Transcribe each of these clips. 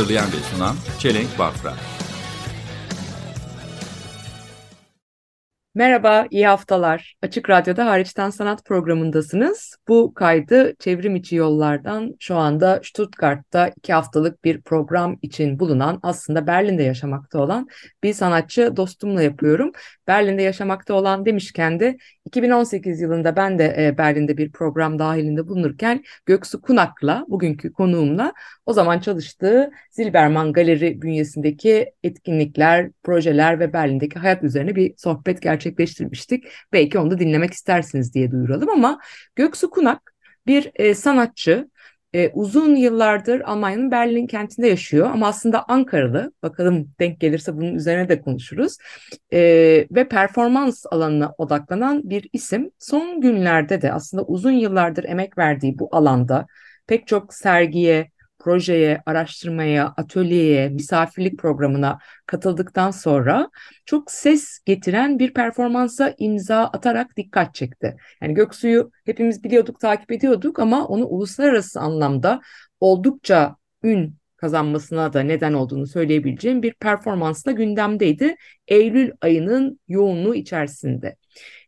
Hazırlayan ve sunan Çelenk Bafra. Merhaba, iyi haftalar. Açık Radyo'da Hariçten Sanat programındasınız. Bu kaydı çevrim içi yollardan şu anda Stuttgart'ta iki haftalık bir program için bulunan aslında Berlin'de yaşamakta olan bir sanatçı dostumla yapıyorum. Berlin'de yaşamakta olan demişken de 2018 yılında ben de e, Berlin'de bir program dahilinde bulunurken Göksu Kunak'la bugünkü konuğumla o zaman çalıştığı Zilberman Galeri bünyesindeki etkinlikler, projeler ve Berlin'deki hayat üzerine bir sohbet gerçekleştirmiştik. Belki onu da dinlemek istersiniz diye duyuralım ama Göksu Kunak bir e, sanatçı, e, uzun yıllardır Almanya'nın Berlin kentinde yaşıyor ama aslında Ankaralı. Bakalım denk gelirse bunun üzerine de konuşuruz. E, ve performans alanına odaklanan bir isim. Son günlerde de aslında uzun yıllardır emek verdiği bu alanda pek çok sergiye, projeye, araştırmaya, atölyeye, misafirlik programına katıldıktan sonra çok ses getiren bir performansa imza atarak dikkat çekti. Yani Göksu'yu hepimiz biliyorduk, takip ediyorduk ama onu uluslararası anlamda oldukça ün kazanmasına da neden olduğunu söyleyebileceğim bir performansla gündemdeydi. Eylül ayının yoğunluğu içerisinde.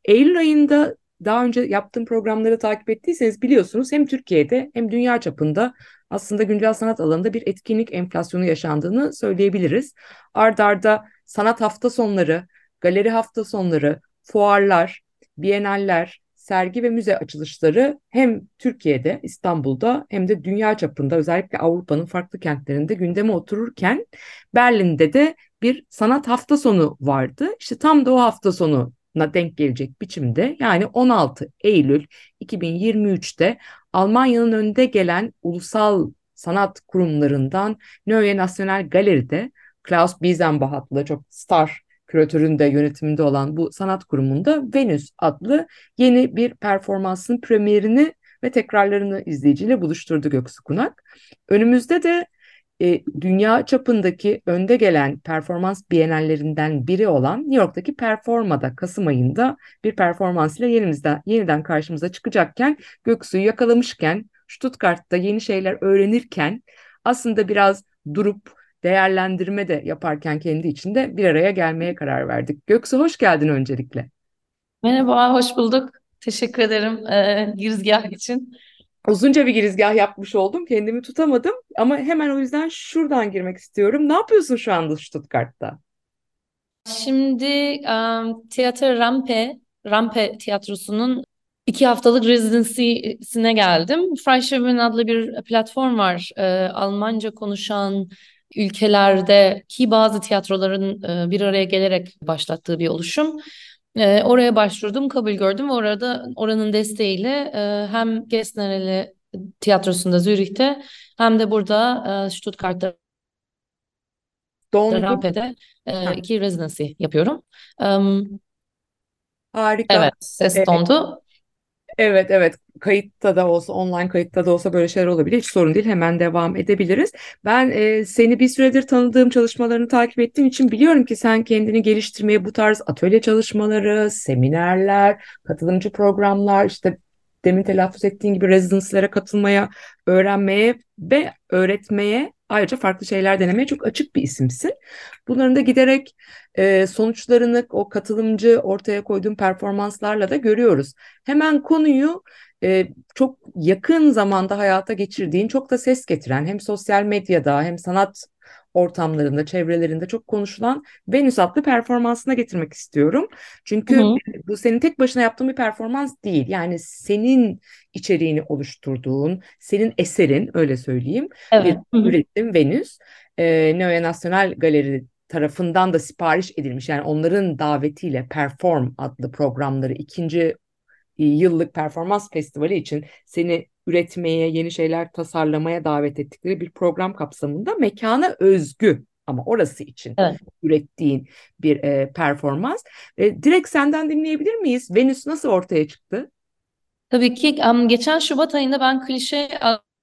Eylül ayında daha önce yaptığım programları takip ettiyseniz biliyorsunuz hem Türkiye'de hem dünya çapında aslında güncel sanat alanında bir etkinlik enflasyonu yaşandığını söyleyebiliriz. Ard arda sanat hafta sonları, galeri hafta sonları, fuarlar, bienaller, sergi ve müze açılışları hem Türkiye'de, İstanbul'da hem de dünya çapında özellikle Avrupa'nın farklı kentlerinde gündeme otururken Berlin'de de bir sanat hafta sonu vardı. İşte tam da o hafta sonu na denk gelecek biçimde yani 16 Eylül 2023'te Almanya'nın önde gelen ulusal sanat kurumlarından Neue National Galeri'de Klaus Biesenbach adlı çok star küratörün de yönetiminde olan bu sanat kurumunda Venüs adlı yeni bir performansın premierini ve tekrarlarını izleyiciyle buluşturdu Göksu Kunak. Önümüzde de e, dünya çapındaki önde gelen performans bienallerinden biri olan New York'taki Performa'da Kasım ayında bir performans ile yenimizden, yeniden karşımıza çıkacakken Göksu'yu yakalamışken Stuttgart'ta yeni şeyler öğrenirken aslında biraz durup değerlendirme de yaparken kendi içinde bir araya gelmeye karar verdik. Göksu hoş geldin öncelikle. Merhaba, hoş bulduk. Teşekkür ederim e, girizgah için. Uzunca bir girizgah yapmış oldum. Kendimi tutamadım ama hemen o yüzden şuradan girmek istiyorum. Ne yapıyorsun şu anda Stuttgart'ta? Şimdi um, Tiyatro Rampe, Rampe Tiyatrosu'nun iki haftalık residency'sine geldim. Freischaubühne adlı bir platform var. E, Almanca konuşan ülkelerdeki bazı tiyatroların e, bir araya gelerek başlattığı bir oluşum. E, oraya başvurdum, kabul gördüm ve orada oranın desteğiyle e, hem Gesnereli tiyatrosunda Zürih'te hem de burada e, Stuttgart'ta Dondu. Rampe'de e, iki residency yapıyorum. Um, Harika. evet, ses Evet. dondu. Evet evet. Kayıtta da olsa online kayıtta da olsa böyle şeyler olabilir. Hiç sorun değil. Hemen devam edebiliriz. Ben e, seni bir süredir tanıdığım çalışmalarını takip ettiğim için biliyorum ki sen kendini geliştirmeye bu tarz atölye çalışmaları, seminerler, katılımcı programlar işte demin telaffuz ettiğin gibi residence'lere katılmaya, öğrenmeye ve öğretmeye ayrıca farklı şeyler denemeye çok açık bir isimsin. Bunların da giderek e, sonuçlarını o katılımcı ortaya koyduğun performanslarla da görüyoruz. Hemen konuyu e, çok yakın zamanda hayata geçirdiğin, çok da ses getiren hem sosyal medyada hem sanat ortamlarında, çevrelerinde çok konuşulan Venüs adlı performansına getirmek istiyorum. Çünkü Hı hı. bu senin tek başına yaptığın bir performans değil. Yani senin içeriğini oluşturduğun, senin eserin öyle söyleyeyim bir Evet. Hı. üretim Venüs. E, Neue National Galeri tarafından da sipariş edilmiş. Yani onların davetiyle Perform adlı programları ikinci e, yıllık performans festivali için seni üretmeye, yeni şeyler tasarlamaya davet ettikleri bir program kapsamında mekana özgü ama orası için Evet. ürettiğin bir e, performans. E, direkt senden dinleyebilir miyiz? Venüs nasıl ortaya çıktı? Tabii ki em, geçen Şubat ayında ben Klişe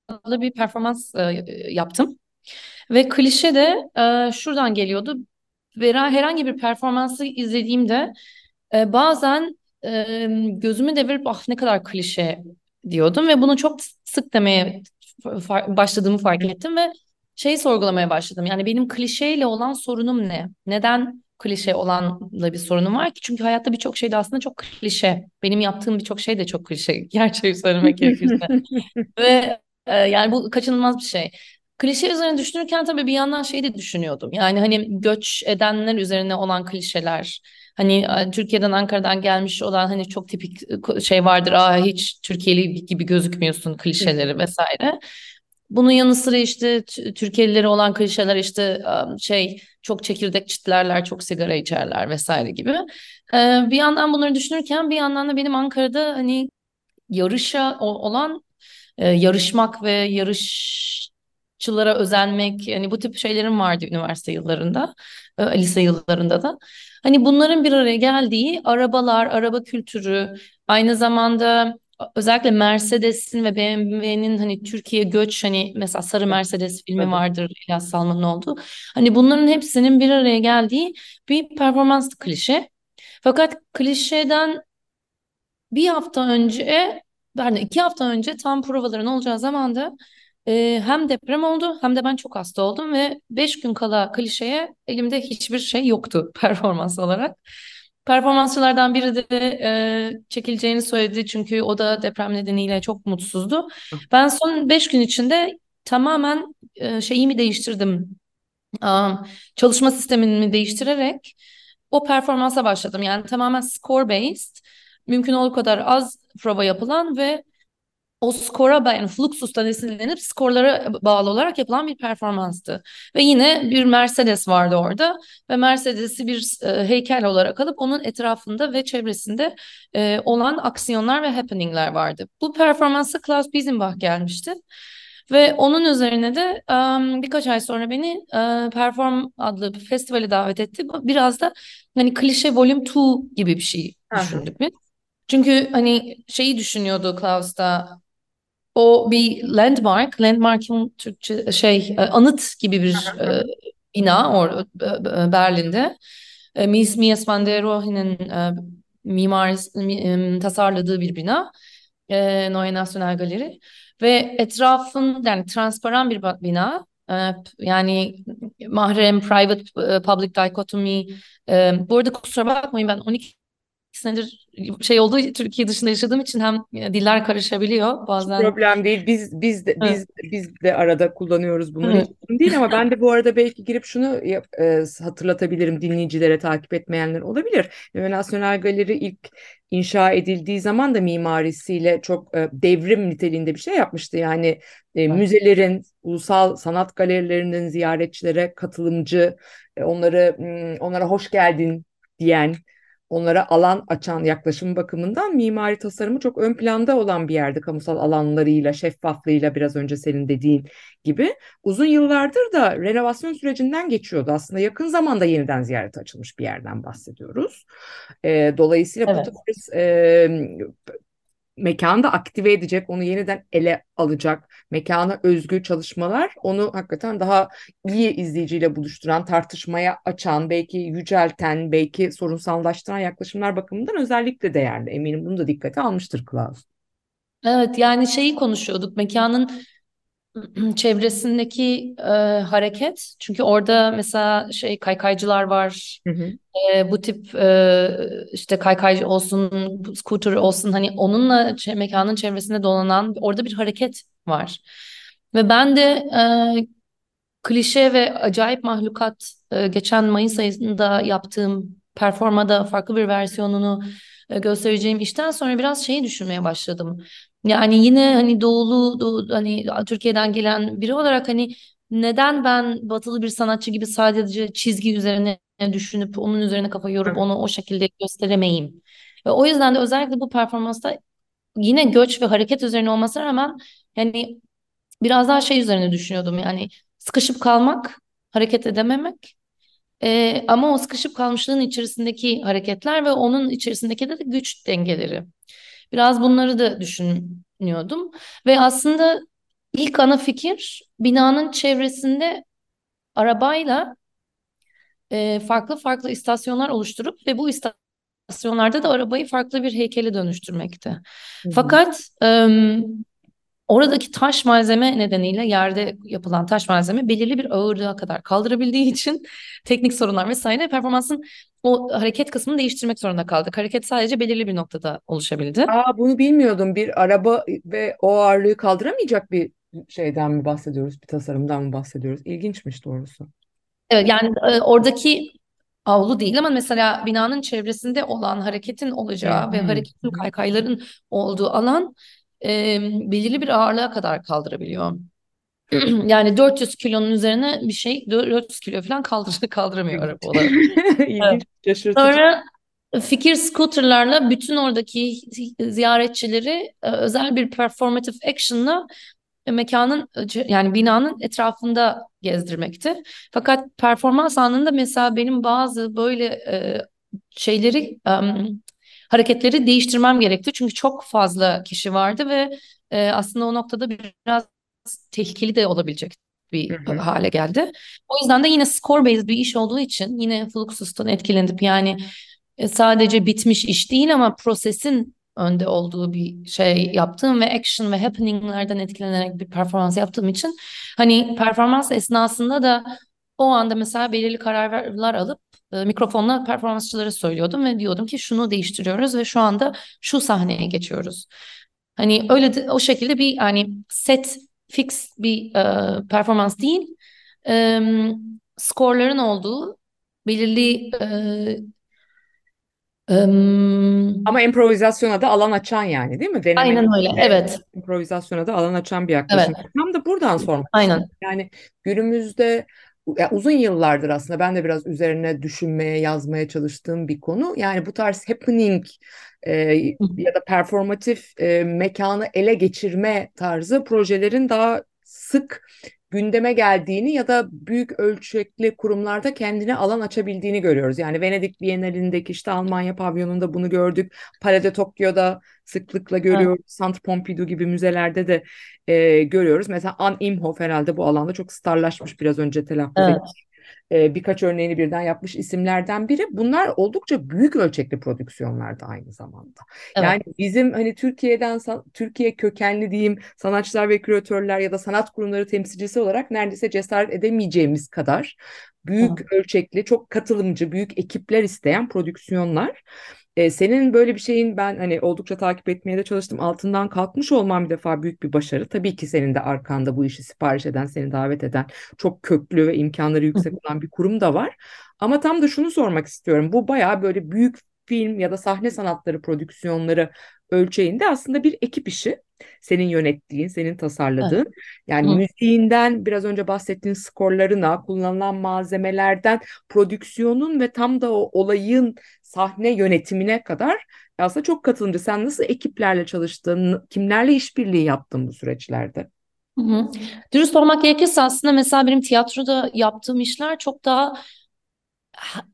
adlı bir performans e, yaptım. Ve klişe de e, şuradan geliyordu. Vera- Herhangi bir performansı izlediğimde e, bazen e, gözümü devirip ah ne kadar klişe diyordum ve bunu çok sık demeye başladığımı fark ettim ve şeyi sorgulamaya başladım. Yani benim klişeyle olan sorunum ne? Neden klişe olanla bir sorunum var ki? Çünkü hayatta birçok şey de aslında çok klişe. Benim yaptığım birçok şey de çok klişe. Gerçeği söylemek gerekirse. Ve e, yani bu kaçınılmaz bir şey. Klişe üzerine düşünürken tabii bir yandan şey de düşünüyordum. Yani hani göç edenler üzerine olan klişeler. Hani Türkiye'den Ankara'dan gelmiş olan hani çok tipik e, şey vardır. Aa hiç Türkiye'li gibi gözükmüyorsun klişeleri vesaire. Bunun yanı sıra işte T- Türkiye'lileri olan klişeler işte şey çok çekirdek çitlerler, çok sigara içerler vesaire gibi. Bir yandan bunları düşünürken bir yandan da benim Ankara'da hani yarışa olan e, yarışmak ve yarışçılara özenmek yani bu tip şeylerim vardı üniversite yıllarında, e, lise yıllarında da. Hani bunların bir araya geldiği arabalar, araba kültürü, aynı zamanda özellikle Mercedes'in ve BMW'nin hani Türkiye göç hani mesela Sarı Mercedes filmi Tabii. vardır İlyas Salman'ın olduğu. Hani bunların hepsinin bir araya geldiği bir performans klişe. Fakat klişeden bir hafta önce, pardon iki hafta önce tam provaların olacağı zamanda e, hem deprem oldu hem de ben çok hasta oldum ve beş gün kala klişeye elimde hiçbir şey yoktu performans olarak. Performansçılardan biri de e, çekileceğini söyledi çünkü o da deprem nedeniyle çok mutsuzdu. Ben son beş gün içinde tamamen e, şeyimi değiştirdim. Am, çalışma sistemimi değiştirerek o performansa başladım. Yani tamamen score based, mümkün olduğu kadar az prova yapılan ve o skora ben Fluxus'tan esinlenip skorlara bağlı olarak yapılan bir performanstı. Ve yine bir Mercedes vardı orada ve Mercedes'i bir e, heykel olarak alıp onun etrafında ve çevresinde e, olan aksiyonlar ve happeningler vardı. Bu performansa Klaus Biesenbach gelmişti. Ve onun üzerine de em, birkaç ay sonra beni e, Perform adlı bir festivale davet etti. Biraz da hani klişe Volume 2 gibi bir şey düşündük biz. Çünkü hani şeyi düşünüyordu Klaus da o bir landmark, landmark'ın Türkçe şey e, anıt gibi bir e, bina or e, Berlin'de. E, Mies Mies van der Rohe'nin e, mimar tasarladığı bir bina. E, Neue National Galeri ve etrafın yani transparan bir bina. Yani mahrem, private, public dichotomy. E, bu arada kusura bakmayın ben 12 senedir şey olduğu Türkiye dışında yaşadığım için hem e, diller karışabiliyor bazen. Problem değil. Biz biz de Evet. biz biz de arada kullanıyoruz. Evet. Hiç sorun değil ama ben de bu arada belki girip şunu e, hatırlatabilirim dinleyicilere takip etmeyenler olabilir. Ve Nasyonel Galeri ilk inşa edildiği zaman da mimarisiyle çok e, devrim niteliğinde bir şey yapmıştı. Yani e, müzelerin, ulusal sanat galerilerinin ziyaretçilere katılımcı, e, onları onlara hoş geldin diyen onlara alan açan yaklaşım bakımından mimari tasarımı çok ön planda olan bir yerde kamusal alanlarıyla, şeffaflığıyla biraz önce senin dediğin gibi uzun yıllardır da renovasyon sürecinden geçiyordu. Aslında yakın zamanda yeniden ziyarete açılmış bir yerden bahsediyoruz. Ee, dolayısıyla bu Evet. tarz e, mekanı da aktive edecek, onu yeniden ele alacak, mekana özgü çalışmalar onu hakikaten daha iyi izleyiciyle buluşturan, tartışmaya açan, belki yücelten, belki sorunsallaştıran yaklaşımlar bakımından özellikle değerli. Eminim bunu da dikkate almıştır Klaus. Evet yani şeyi konuşuyorduk mekanın çevresindeki e, hareket. Çünkü orada mesela şey kaykaycılar var. Hı hı. E, bu tip e, işte kaykay olsun scooter olsun hani onunla mekanın çevresinde dolanan orada bir hareket var. Ve ben de e, klişe ve acayip mahlukat e, geçen Mayıs ayında yaptığım performada farklı bir versiyonunu göstereceğim işten sonra biraz şeyi düşünmeye başladım. Yani yine hani doğulu, doğu, hani Türkiye'den gelen biri olarak hani neden ben batılı bir sanatçı gibi sadece çizgi üzerine düşünüp onun üzerine kafa yorup onu o şekilde gösteremeyim. Ve o yüzden de özellikle bu performansta yine göç ve hareket üzerine olmasına rağmen yani biraz daha şey üzerine düşünüyordum yani sıkışıp kalmak, hareket edememek. Ee, ama o sıkışıp kalmışlığın içerisindeki hareketler ve onun içerisindeki de güç dengeleri. Biraz bunları da düşünüyordum ve aslında ilk ana fikir binanın çevresinde arabayla e, farklı farklı istasyonlar oluşturup ve bu istasyonlarda da arabayı farklı bir heykele dönüştürmekti. Hı hı. Fakat em, oradaki taş malzeme nedeniyle yerde yapılan taş malzeme belirli bir ağırlığa kadar kaldırabildiği için teknik sorunlar vesaire performansın o hareket kısmını değiştirmek zorunda kaldık. Hareket sadece belirli bir noktada oluşabildi. Aa, bunu bilmiyordum. Bir araba ve o ağırlığı kaldıramayacak bir şeyden mi bahsediyoruz, bir tasarımdan mı bahsediyoruz? İlginçmiş doğrusu. Evet yani e, oradaki avlu değil ama mesela binanın çevresinde olan hareketin olacağı ve hı. hareketin kaykayların olduğu alan e, belirli bir ağırlığa kadar kaldırabiliyor. Yani 400 kilonun üzerine bir şey 400 kilo falan kaldır kaldıramıyor araba olarak. Evet. Şaşırtıcı. Sonra fikir scooterlarla bütün oradaki ziyaretçileri e, özel bir performative action'la mekanın yani binanın etrafında gezdirmekti. Fakat performans anında mesela benim bazı böyle e, şeyleri hareketleri değiştirmem gerekti. Çünkü çok fazla kişi vardı ve e, aslında o noktada biraz tehlikeli de olabilecek bir hı. hale geldi. O yüzden de yine score based bir iş olduğu için yine Fluxus'tan etkilenip yani e, sadece bitmiş iş değil ama prosesin önde olduğu bir şey yaptığım ve action ve happeninglerden etkilenerek bir performans yaptığım için hani performans esnasında da o anda mesela belirli kararlar alıp e, mikrofonla performansçılara söylüyordum ve diyordum ki şunu değiştiriyoruz ve şu anda şu sahneye geçiyoruz. Hani öyle de, o şekilde bir hani set fix bir e, performans değil, e, skorların olduğu belirli e, em, Ama improvizasyona da alan açan yani değil mi? Deneme aynen öyle. ve Evet, improvizasyona da alan açan bir yaklaşım. evet, Tam da buradan sormak aynen. Yani günümüzde ya uzun yıllardır aslında ben de biraz üzerine düşünmeye, yazmaya çalıştığım bir konu. Yani bu tarz happening e, ya da performatif e, mekanı ele geçirme tarzı projelerin daha sık gündeme geldiğini ya da büyük ölçekli kurumlarda kendine alan açabildiğini görüyoruz. Yani Venedik Bienalindeki işte Almanya pavyonunda bunu gördük. Palais de Tokyo'da sıklıkla Evet. görüyoruz. Centre Pompidou gibi müzelerde de e, görüyoruz. Mesela Anne Imhoff herhalde bu alanda çok starlaşmış biraz önce telaffuz Evet. E, birkaç örneğini birden yapmış isimlerden biri. Bunlar oldukça büyük ölçekli prodüksiyonlarda aynı zamanda. Evet. Yani bizim hani Türkiye'den Türkiye kökenli diyeyim sanatçılar ve küratörler ya da sanat kurumları temsilcisi olarak neredeyse cesaret edemeyeceğimiz kadar büyük ölçekli, çok katılımcı, büyük ekipler isteyen prodüksiyonlar. E, senin böyle bir şeyin ben hani oldukça takip etmeye de çalıştım. Altından kalkmış olman bir defa büyük bir başarı. Tabii ki senin de arkanda bu işi sipariş eden, seni davet eden çok köklü ve imkanları yüksek olan bir kurum da var. Ama tam da şunu sormak istiyorum. Bu bayağı böyle büyük film ya da sahne sanatları prodüksiyonları ölçeğinde aslında bir ekip işi. Senin yönettiğin, senin tasarladığın. Yani Hı. müziğinden biraz önce bahsettiğin skorlarına, kullanılan malzemelerden prodüksiyonun ve tam da o olayın sahne yönetimine kadar aslında çok katılımcı. Sen nasıl ekiplerle çalıştın, kimlerle işbirliği yaptın bu süreçlerde? Hı hı. Dürüst olmak gerekirse aslında mesela benim tiyatroda yaptığım işler çok daha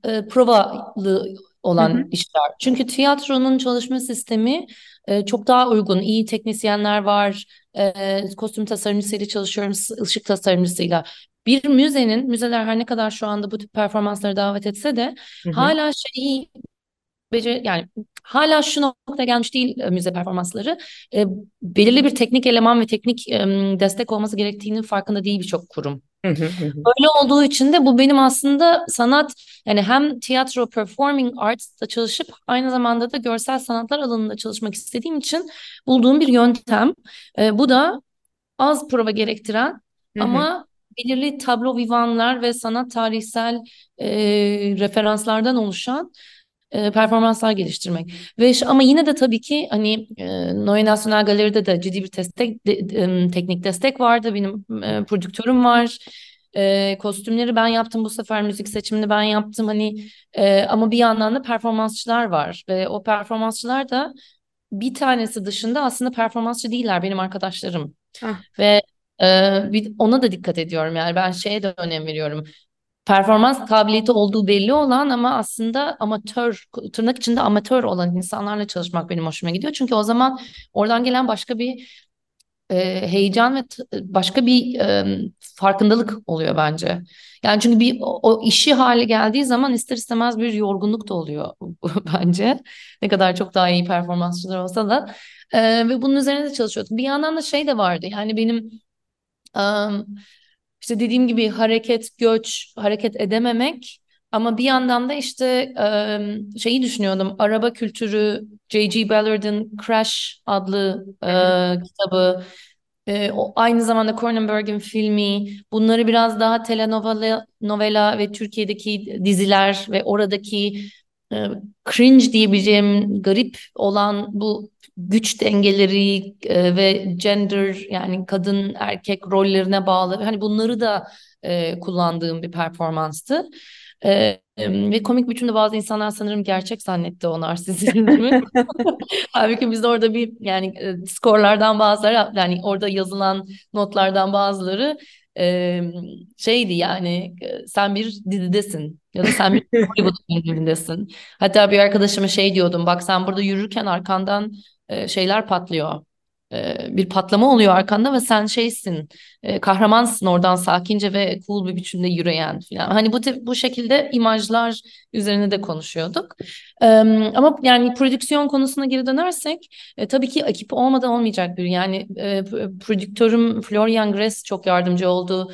e, provalı Hı hı. olan işler. Çünkü tiyatronun çalışma sistemi e, çok daha uygun. İyi teknisyenler var. E, kostüm tasarımcısıyla çalışıyorum, ışık tasarımcısıyla. Bir müzenin, müzeler her ne kadar şu anda bu tip performansları davet etse de Hı hı. hala şeyi yani hala şu noktaya gelmiş değil e, müze performansları. E, belirli bir teknik eleman ve teknik e, destek olması gerektiğinin farkında değil birçok kurum. Öyle olduğu için de bu benim aslında sanat yani hem tiyatro performing arts'ta çalışıp aynı zamanda da görsel sanatlar alanında çalışmak istediğim için bulduğum bir yöntem. E, bu da az prova gerektiren ama belirli tablo vivanlar ve sanat tarihsel e, referanslardan oluşan e, performanslar geliştirmek. Ve ama yine de tabii ki hani e, Neue National Galeri'de de ciddi bir destek, de- de- teknik destek vardı. Benim e, prodüktörüm var. E, kostümleri ben yaptım bu sefer müzik seçimini ben yaptım hani e, ama bir yandan da performansçılar var ve o performansçılar da bir tanesi dışında aslında performansçı değiller benim arkadaşlarım. Ah. Ve e, bir, ona da dikkat ediyorum yani ben şeye de önem veriyorum. Performans kabiliyeti olduğu belli olan ama aslında amatör, tırnak içinde amatör olan insanlarla çalışmak benim hoşuma gidiyor. Çünkü o zaman oradan gelen başka bir e, heyecan ve başka bir e, farkındalık oluyor bence. Yani çünkü bir o, o işi hale geldiği zaman ister istemez bir yorgunluk da oluyor bence. Ne kadar çok daha iyi performansçılar olsa da. E, ve bunun üzerine de çalışıyordum. Bir yandan da şey de vardı. Yani benim Am, işte dediğim gibi hareket, göç, hareket edememek ama bir yandan da işte şeyi düşünüyordum. Araba kültürü, J.G. Ballard'ın Crash adlı e, kitabı, e, o aynı zamanda Cronenberg'in filmi, bunları biraz daha telenovela novela ve Türkiye'deki diziler ve oradaki e, cringe diyebileceğim garip olan bu güç dengeleri e, ve gender yani kadın erkek rollerine bağlı hani bunları da e, kullandığım bir performanstı. E, ve komik biçimde bazı insanlar sanırım gerçek zannetti o narsizmi. Halbuki biz orada bir yani e, skorlardan bazıları yani orada yazılan notlardan bazıları e, şeydi yani e, sen bir dizidesin ya da sen bir Hollywood filmindesin. Hatta bir arkadaşıma şey diyordum bak sen burada yürürken arkandan e, şeyler patlıyor. E, bir patlama oluyor arkanda ve sen şeysin e, kahramansın oradan sakince ve cool bir biçimde yürüyen falan. Hani bu tip, bu şekilde imajlar üzerine de konuşuyorduk. Ama yani prodüksiyon konusuna geri dönersek tabii ki ekip olmadan olmayacak bir yani prodüktörüm Florian Gress çok yardımcı oldu.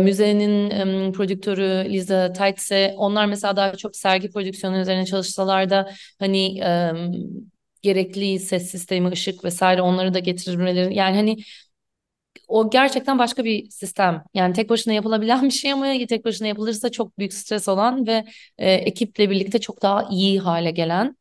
Müzenin prodüktörü Lisa Teitse onlar mesela daha çok sergi prodüksiyonu üzerine çalışsalar da hani gerekli ses sistemi, ışık vesaire onları da getirmeleri yani hani o gerçekten başka bir sistem. Yani tek başına yapılabilen bir şey ama tek başına yapılırsa çok büyük stres olan ve e, ekiple birlikte çok daha iyi hale gelen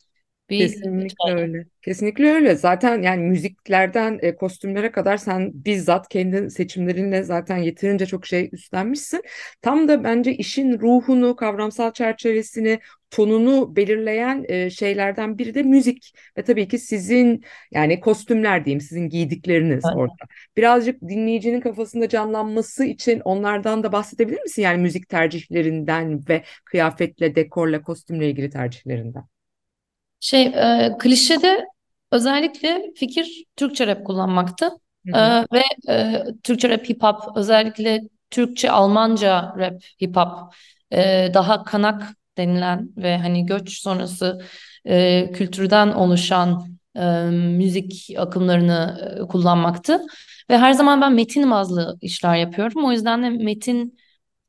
bir Kesinlikle öyle. Kesinlikle öyle. Zaten yani müziklerden e, kostümlere kadar sen bizzat kendi seçimlerinle zaten yeterince çok şey üstlenmişsin. Tam da bence işin ruhunu, kavramsal çerçevesini, tonunu belirleyen e, şeylerden biri de müzik ve tabii ki sizin yani kostümler diyeyim, sizin giydikleriniz Evet. orada. Birazcık dinleyicinin kafasında canlanması için onlardan da bahsedebilir misin? Yani müzik tercihlerinden ve kıyafetle, dekorla, kostümle ilgili tercihlerinden. Şey, e, klişede özellikle fikir Türkçe rap kullanmaktı. Hı hı. E, ve e, Türkçe rap hip hop özellikle Türkçe Almanca rap hip hop e, daha kanak denilen ve hani göç sonrası e, kültürden oluşan e, müzik akımlarını e, kullanmaktı. Ve her zaman ben metin bazlı işler yapıyorum. O yüzden de metin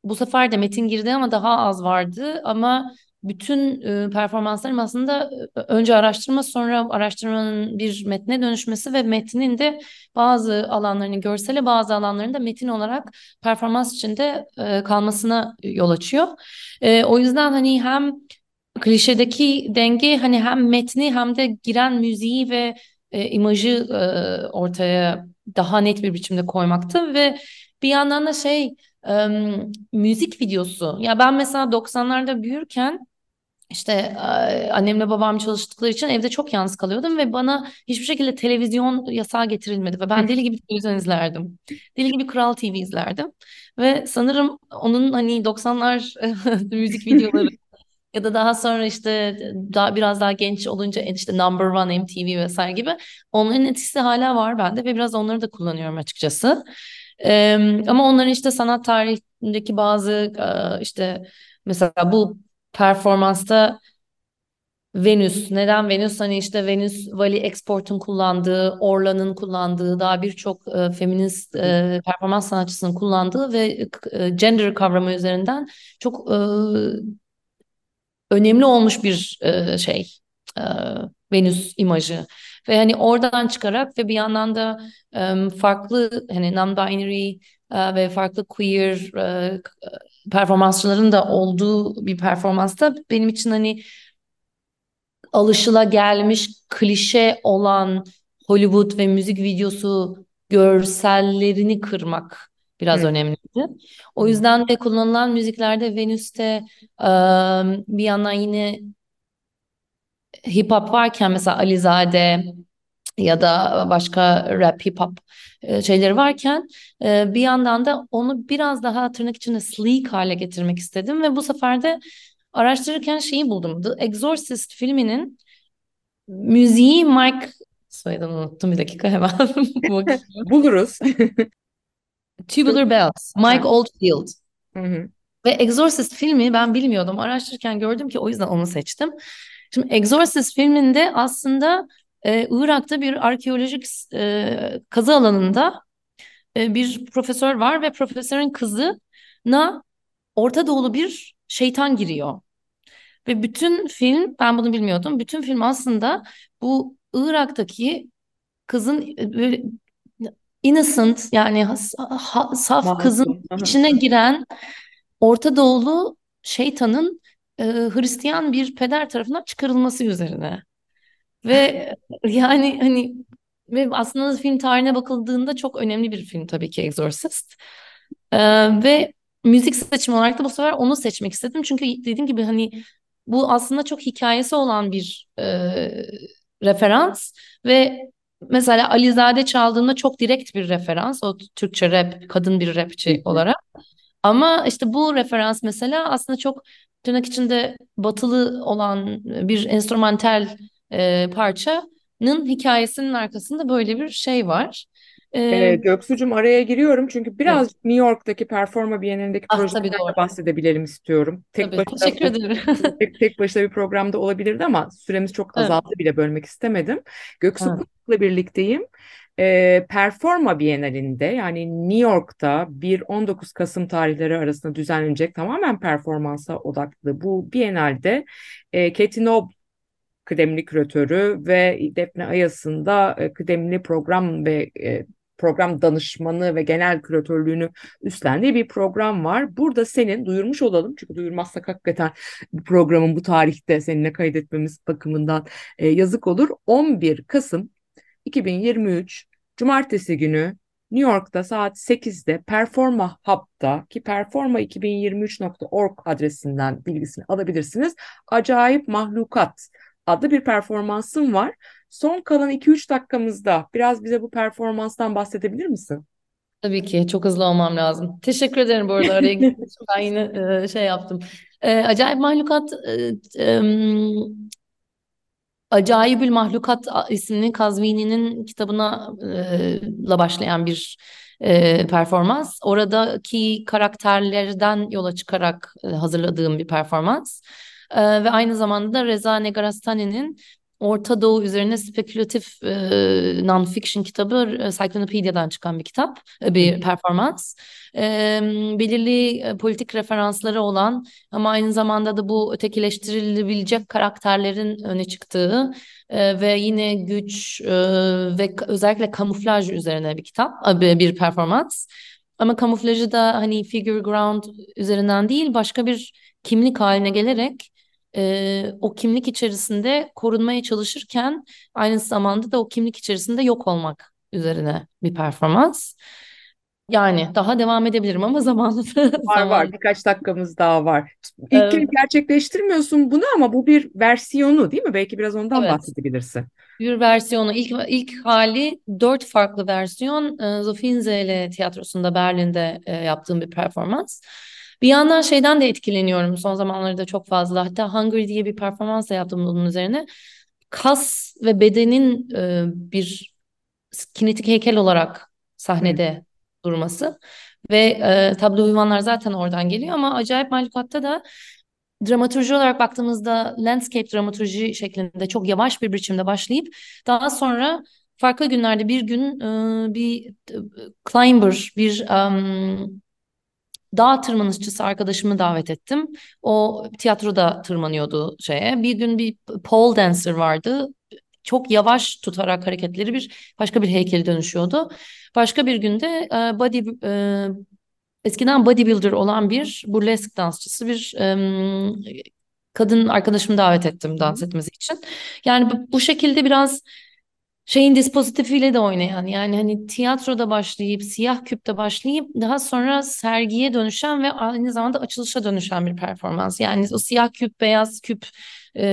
bu sefer de metin girdi ama daha az vardı ama bütün e, performanslarım aslında e, önce araştırma sonra araştırmanın bir metne dönüşmesi ve metnin de bazı alanlarını görsele bazı alanlarında metin olarak performans içinde e, kalmasına yol açıyor. E, o yüzden hani hem klişedeki denge hani hem metni hem de giren müziği ve e, imajı e, ortaya daha net bir biçimde koymaktı ve bir yandan da şey e, müzik videosu. Ya ben mesela 90'larda büyürken işte annemle babam çalıştıkları için evde çok yalnız kalıyordum ve bana hiçbir şekilde televizyon yasağı getirilmedi ve ben deli gibi televizyon izlerdim. Deli gibi Kral TV izlerdim ve sanırım onun hani 90'lar müzik videoları ya da daha sonra işte daha biraz daha genç olunca işte Number One MTV vesaire gibi onların etkisi hala var bende ve biraz onları da kullanıyorum açıkçası. Ee, ama onların işte sanat tarihindeki bazı e, işte mesela bu performansta Venüs. Neden Venüs? Hani işte Venüs Valley Export'un kullandığı, Orlan'ın kullandığı, daha birçok e, feminist e, performans sanatçısının kullandığı ve e, gender kavramı üzerinden çok e, önemli olmuş bir e, şey e, Venüs imajı ve hani oradan çıkarak ve bir yandan da e, farklı hani non-binary e, ve farklı queer e, performansçıların da olduğu bir performansta benim için hani alışılagelmiş klişe olan Hollywood ve müzik videosu görsellerini kırmak biraz Hı. önemliydi. O yüzden de kullanılan müziklerde Venüs'te e, bir yandan yine hip hop varken mesela Alizade, ya da başka rap, hip hop e, şeyleri varken e, bir yandan da onu biraz daha tırnak içinde sleek hale getirmek istedim ve bu sefer de araştırırken şeyi buldum. The Exorcist filminin müziği Mike soyadını unuttum bir dakika hemen. Buluruz. Tubular Bells, Mike. Oldfield. Hı hı. Ve Exorcist filmi ben bilmiyordum. Araştırırken gördüm ki o yüzden onu seçtim. Şimdi Exorcist filminde aslında e, Irak'ta bir arkeolojik e, kazı alanında e, bir profesör var ve profesörün kızına Orta Doğulu bir şeytan giriyor. Ve bütün film, ben bunu bilmiyordum. Bütün film aslında bu Irak'taki kızın e, böyle innocent yani ha- saf kızın içine giren Orta Doğulu şeytanın e, Hristiyan bir peder tarafından çıkarılması üzerine. Ve yani hani ve aslında film tarihine bakıldığında çok önemli bir film tabii ki Exorcist. Ee, ve müzik seçimi olarak da bu sefer onu seçmek istedim. Çünkü dediğim gibi hani bu aslında çok hikayesi olan bir e, referans ve mesela Alizade çaldığında çok direkt bir referans. O Türkçe rap, kadın bir rapçi olarak. Ama işte bu referans mesela aslında çok tırnak içinde batılı olan bir enstrümantal e, parçanın hikayesinin arkasında böyle bir şey var. Ee, E, Göksu'cum araya giriyorum çünkü biraz evet. New York'taki Performa Bienalindeki Ah projelerden bahsedebilelim istiyorum. Tek Tabii. başına Teşekkür ederim. tek, tek başına bir programda olabilirdi ama süremiz çok Evet. azaldı bile bölmek istemedim. Göksu Evet. Pınar'la birlikteyim. Ee, Performa Bienalinde yani New York'ta 1-19 Kasım tarihleri arasında düzenlenecek tamamen performansa odaklı bu Bienalde e, Katie Noble kıdemli küratörü ve Defne Ayas'ın da e, kıdemli program ve e, program danışmanı ve genel küratörlüğünü üstlendiği bir program var. Burada senin duyurmuş olalım çünkü duyurmazsak hakikaten programın bu tarihte seninle kaydetmemiz bakımından e, yazık olur. 11 Kasım 2023 Cumartesi günü New York'ta saat 8'de Performa Hub'da ki performa2023.org adresinden bilgisini alabilirsiniz. Acayip Mahlukat adlı bir performansım var. Son kalan 2-3 dakikamızda biraz bize bu performanstan bahsedebilir misin? Tabii ki çok hızlı olmam lazım. Teşekkür ederim bu arada araya girdiğin için ben yine e, şey yaptım. E, Acayip Mahlukat e, em, Acayibül Mahlukat isimli Kazvini'nin kitabına e, la başlayan bir e, performans. Oradaki karakterlerden yola çıkarak e, hazırladığım bir performans. E, ve aynı zamanda da Reza Negarestani'nin Orta Doğu üzerine spekülatif e, non-fiction kitabı Cyclopedia'dan çıkan bir kitap, bir performans. E, belirli e, politik referansları olan ama aynı zamanda da bu ötekileştirilebilecek karakterlerin öne çıktığı e, ve yine güç e, ve özellikle kamuflaj üzerine bir kitap, bir, bir performans. Ama kamuflajı da hani figure ground üzerinden değil başka bir kimlik haline gelerek e, o kimlik içerisinde korunmaya çalışırken aynı zamanda da o kimlik içerisinde yok olmak üzerine bir performans. Yani daha devam edebilirim ama zamanı Var zaman var birkaç dakikamız daha var. İlk Evet. kez gerçekleştirmiyorsun bunu ama bu bir versiyonu değil mi? Belki biraz ondan Evet. bahsedebilirsin. Bir versiyonu ilk ilk hali dört farklı versiyon Zofinzele tiyatrosunda Berlin'de yaptığım bir performans. Bir yandan şeyden de etkileniyorum son zamanlarda çok fazla. Hatta Hungry diye bir performans da yaptım bunun üzerine. Kas ve bedenin e, bir kinetik heykel olarak sahnede durması ve e, tablo uyumanlar zaten oradan geliyor ama acayip mahlukatta da dramaturji olarak baktığımızda landscape dramaturji şeklinde çok yavaş bir biçimde başlayıp daha sonra farklı günlerde bir gün e, bir e, climber, bir um, dağ tırmanışçısı arkadaşımı davet ettim. O tiyatroda tırmanıyordu şeye. Bir gün bir pole dancer vardı. Çok yavaş tutarak hareketleri bir başka bir heykele dönüşüyordu. Başka bir günde e, body e, eskiden bodybuilder olan bir burlesk dansçısı bir em, kadın arkadaşımı davet ettim dans etmesi için. Yani bu şekilde biraz şeyin dispozitifiyle de oynayan yani hani tiyatroda başlayıp siyah küpte başlayıp daha sonra sergiye dönüşen ve aynı zamanda açılışa dönüşen bir performans. Yani o siyah küp, beyaz küp e,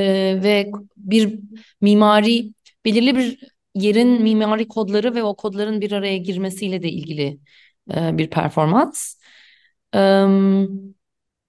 ve bir mimari belirli bir yerin mimari kodları ve o kodların bir araya girmesiyle de ilgili e, bir performans. Em,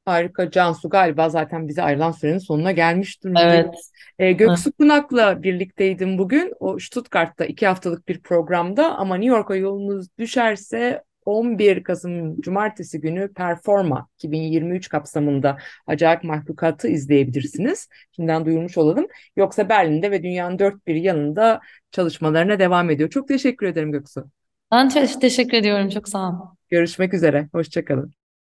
Harika Cansu galiba zaten bize ayrılan sürenin sonuna gelmiş durumdayız. evet. E, Göksu Kunak'la birlikteydim bugün. O Stuttgart'ta iki haftalık bir programda ama New York'a yolunuz düşerse 11 Kasım Cumartesi günü Performa 2023 kapsamında Acayip Mahlukat'ı izleyebilirsiniz. Şimdiden duyurmuş olalım. Yoksa Berlin'de ve dünyanın dört bir yanında çalışmalarına devam ediyor. Çok teşekkür ederim Göksu. Ben te- teşekkür ediyorum. Çok sağ ol. Görüşmek üzere. Hoşçakalın.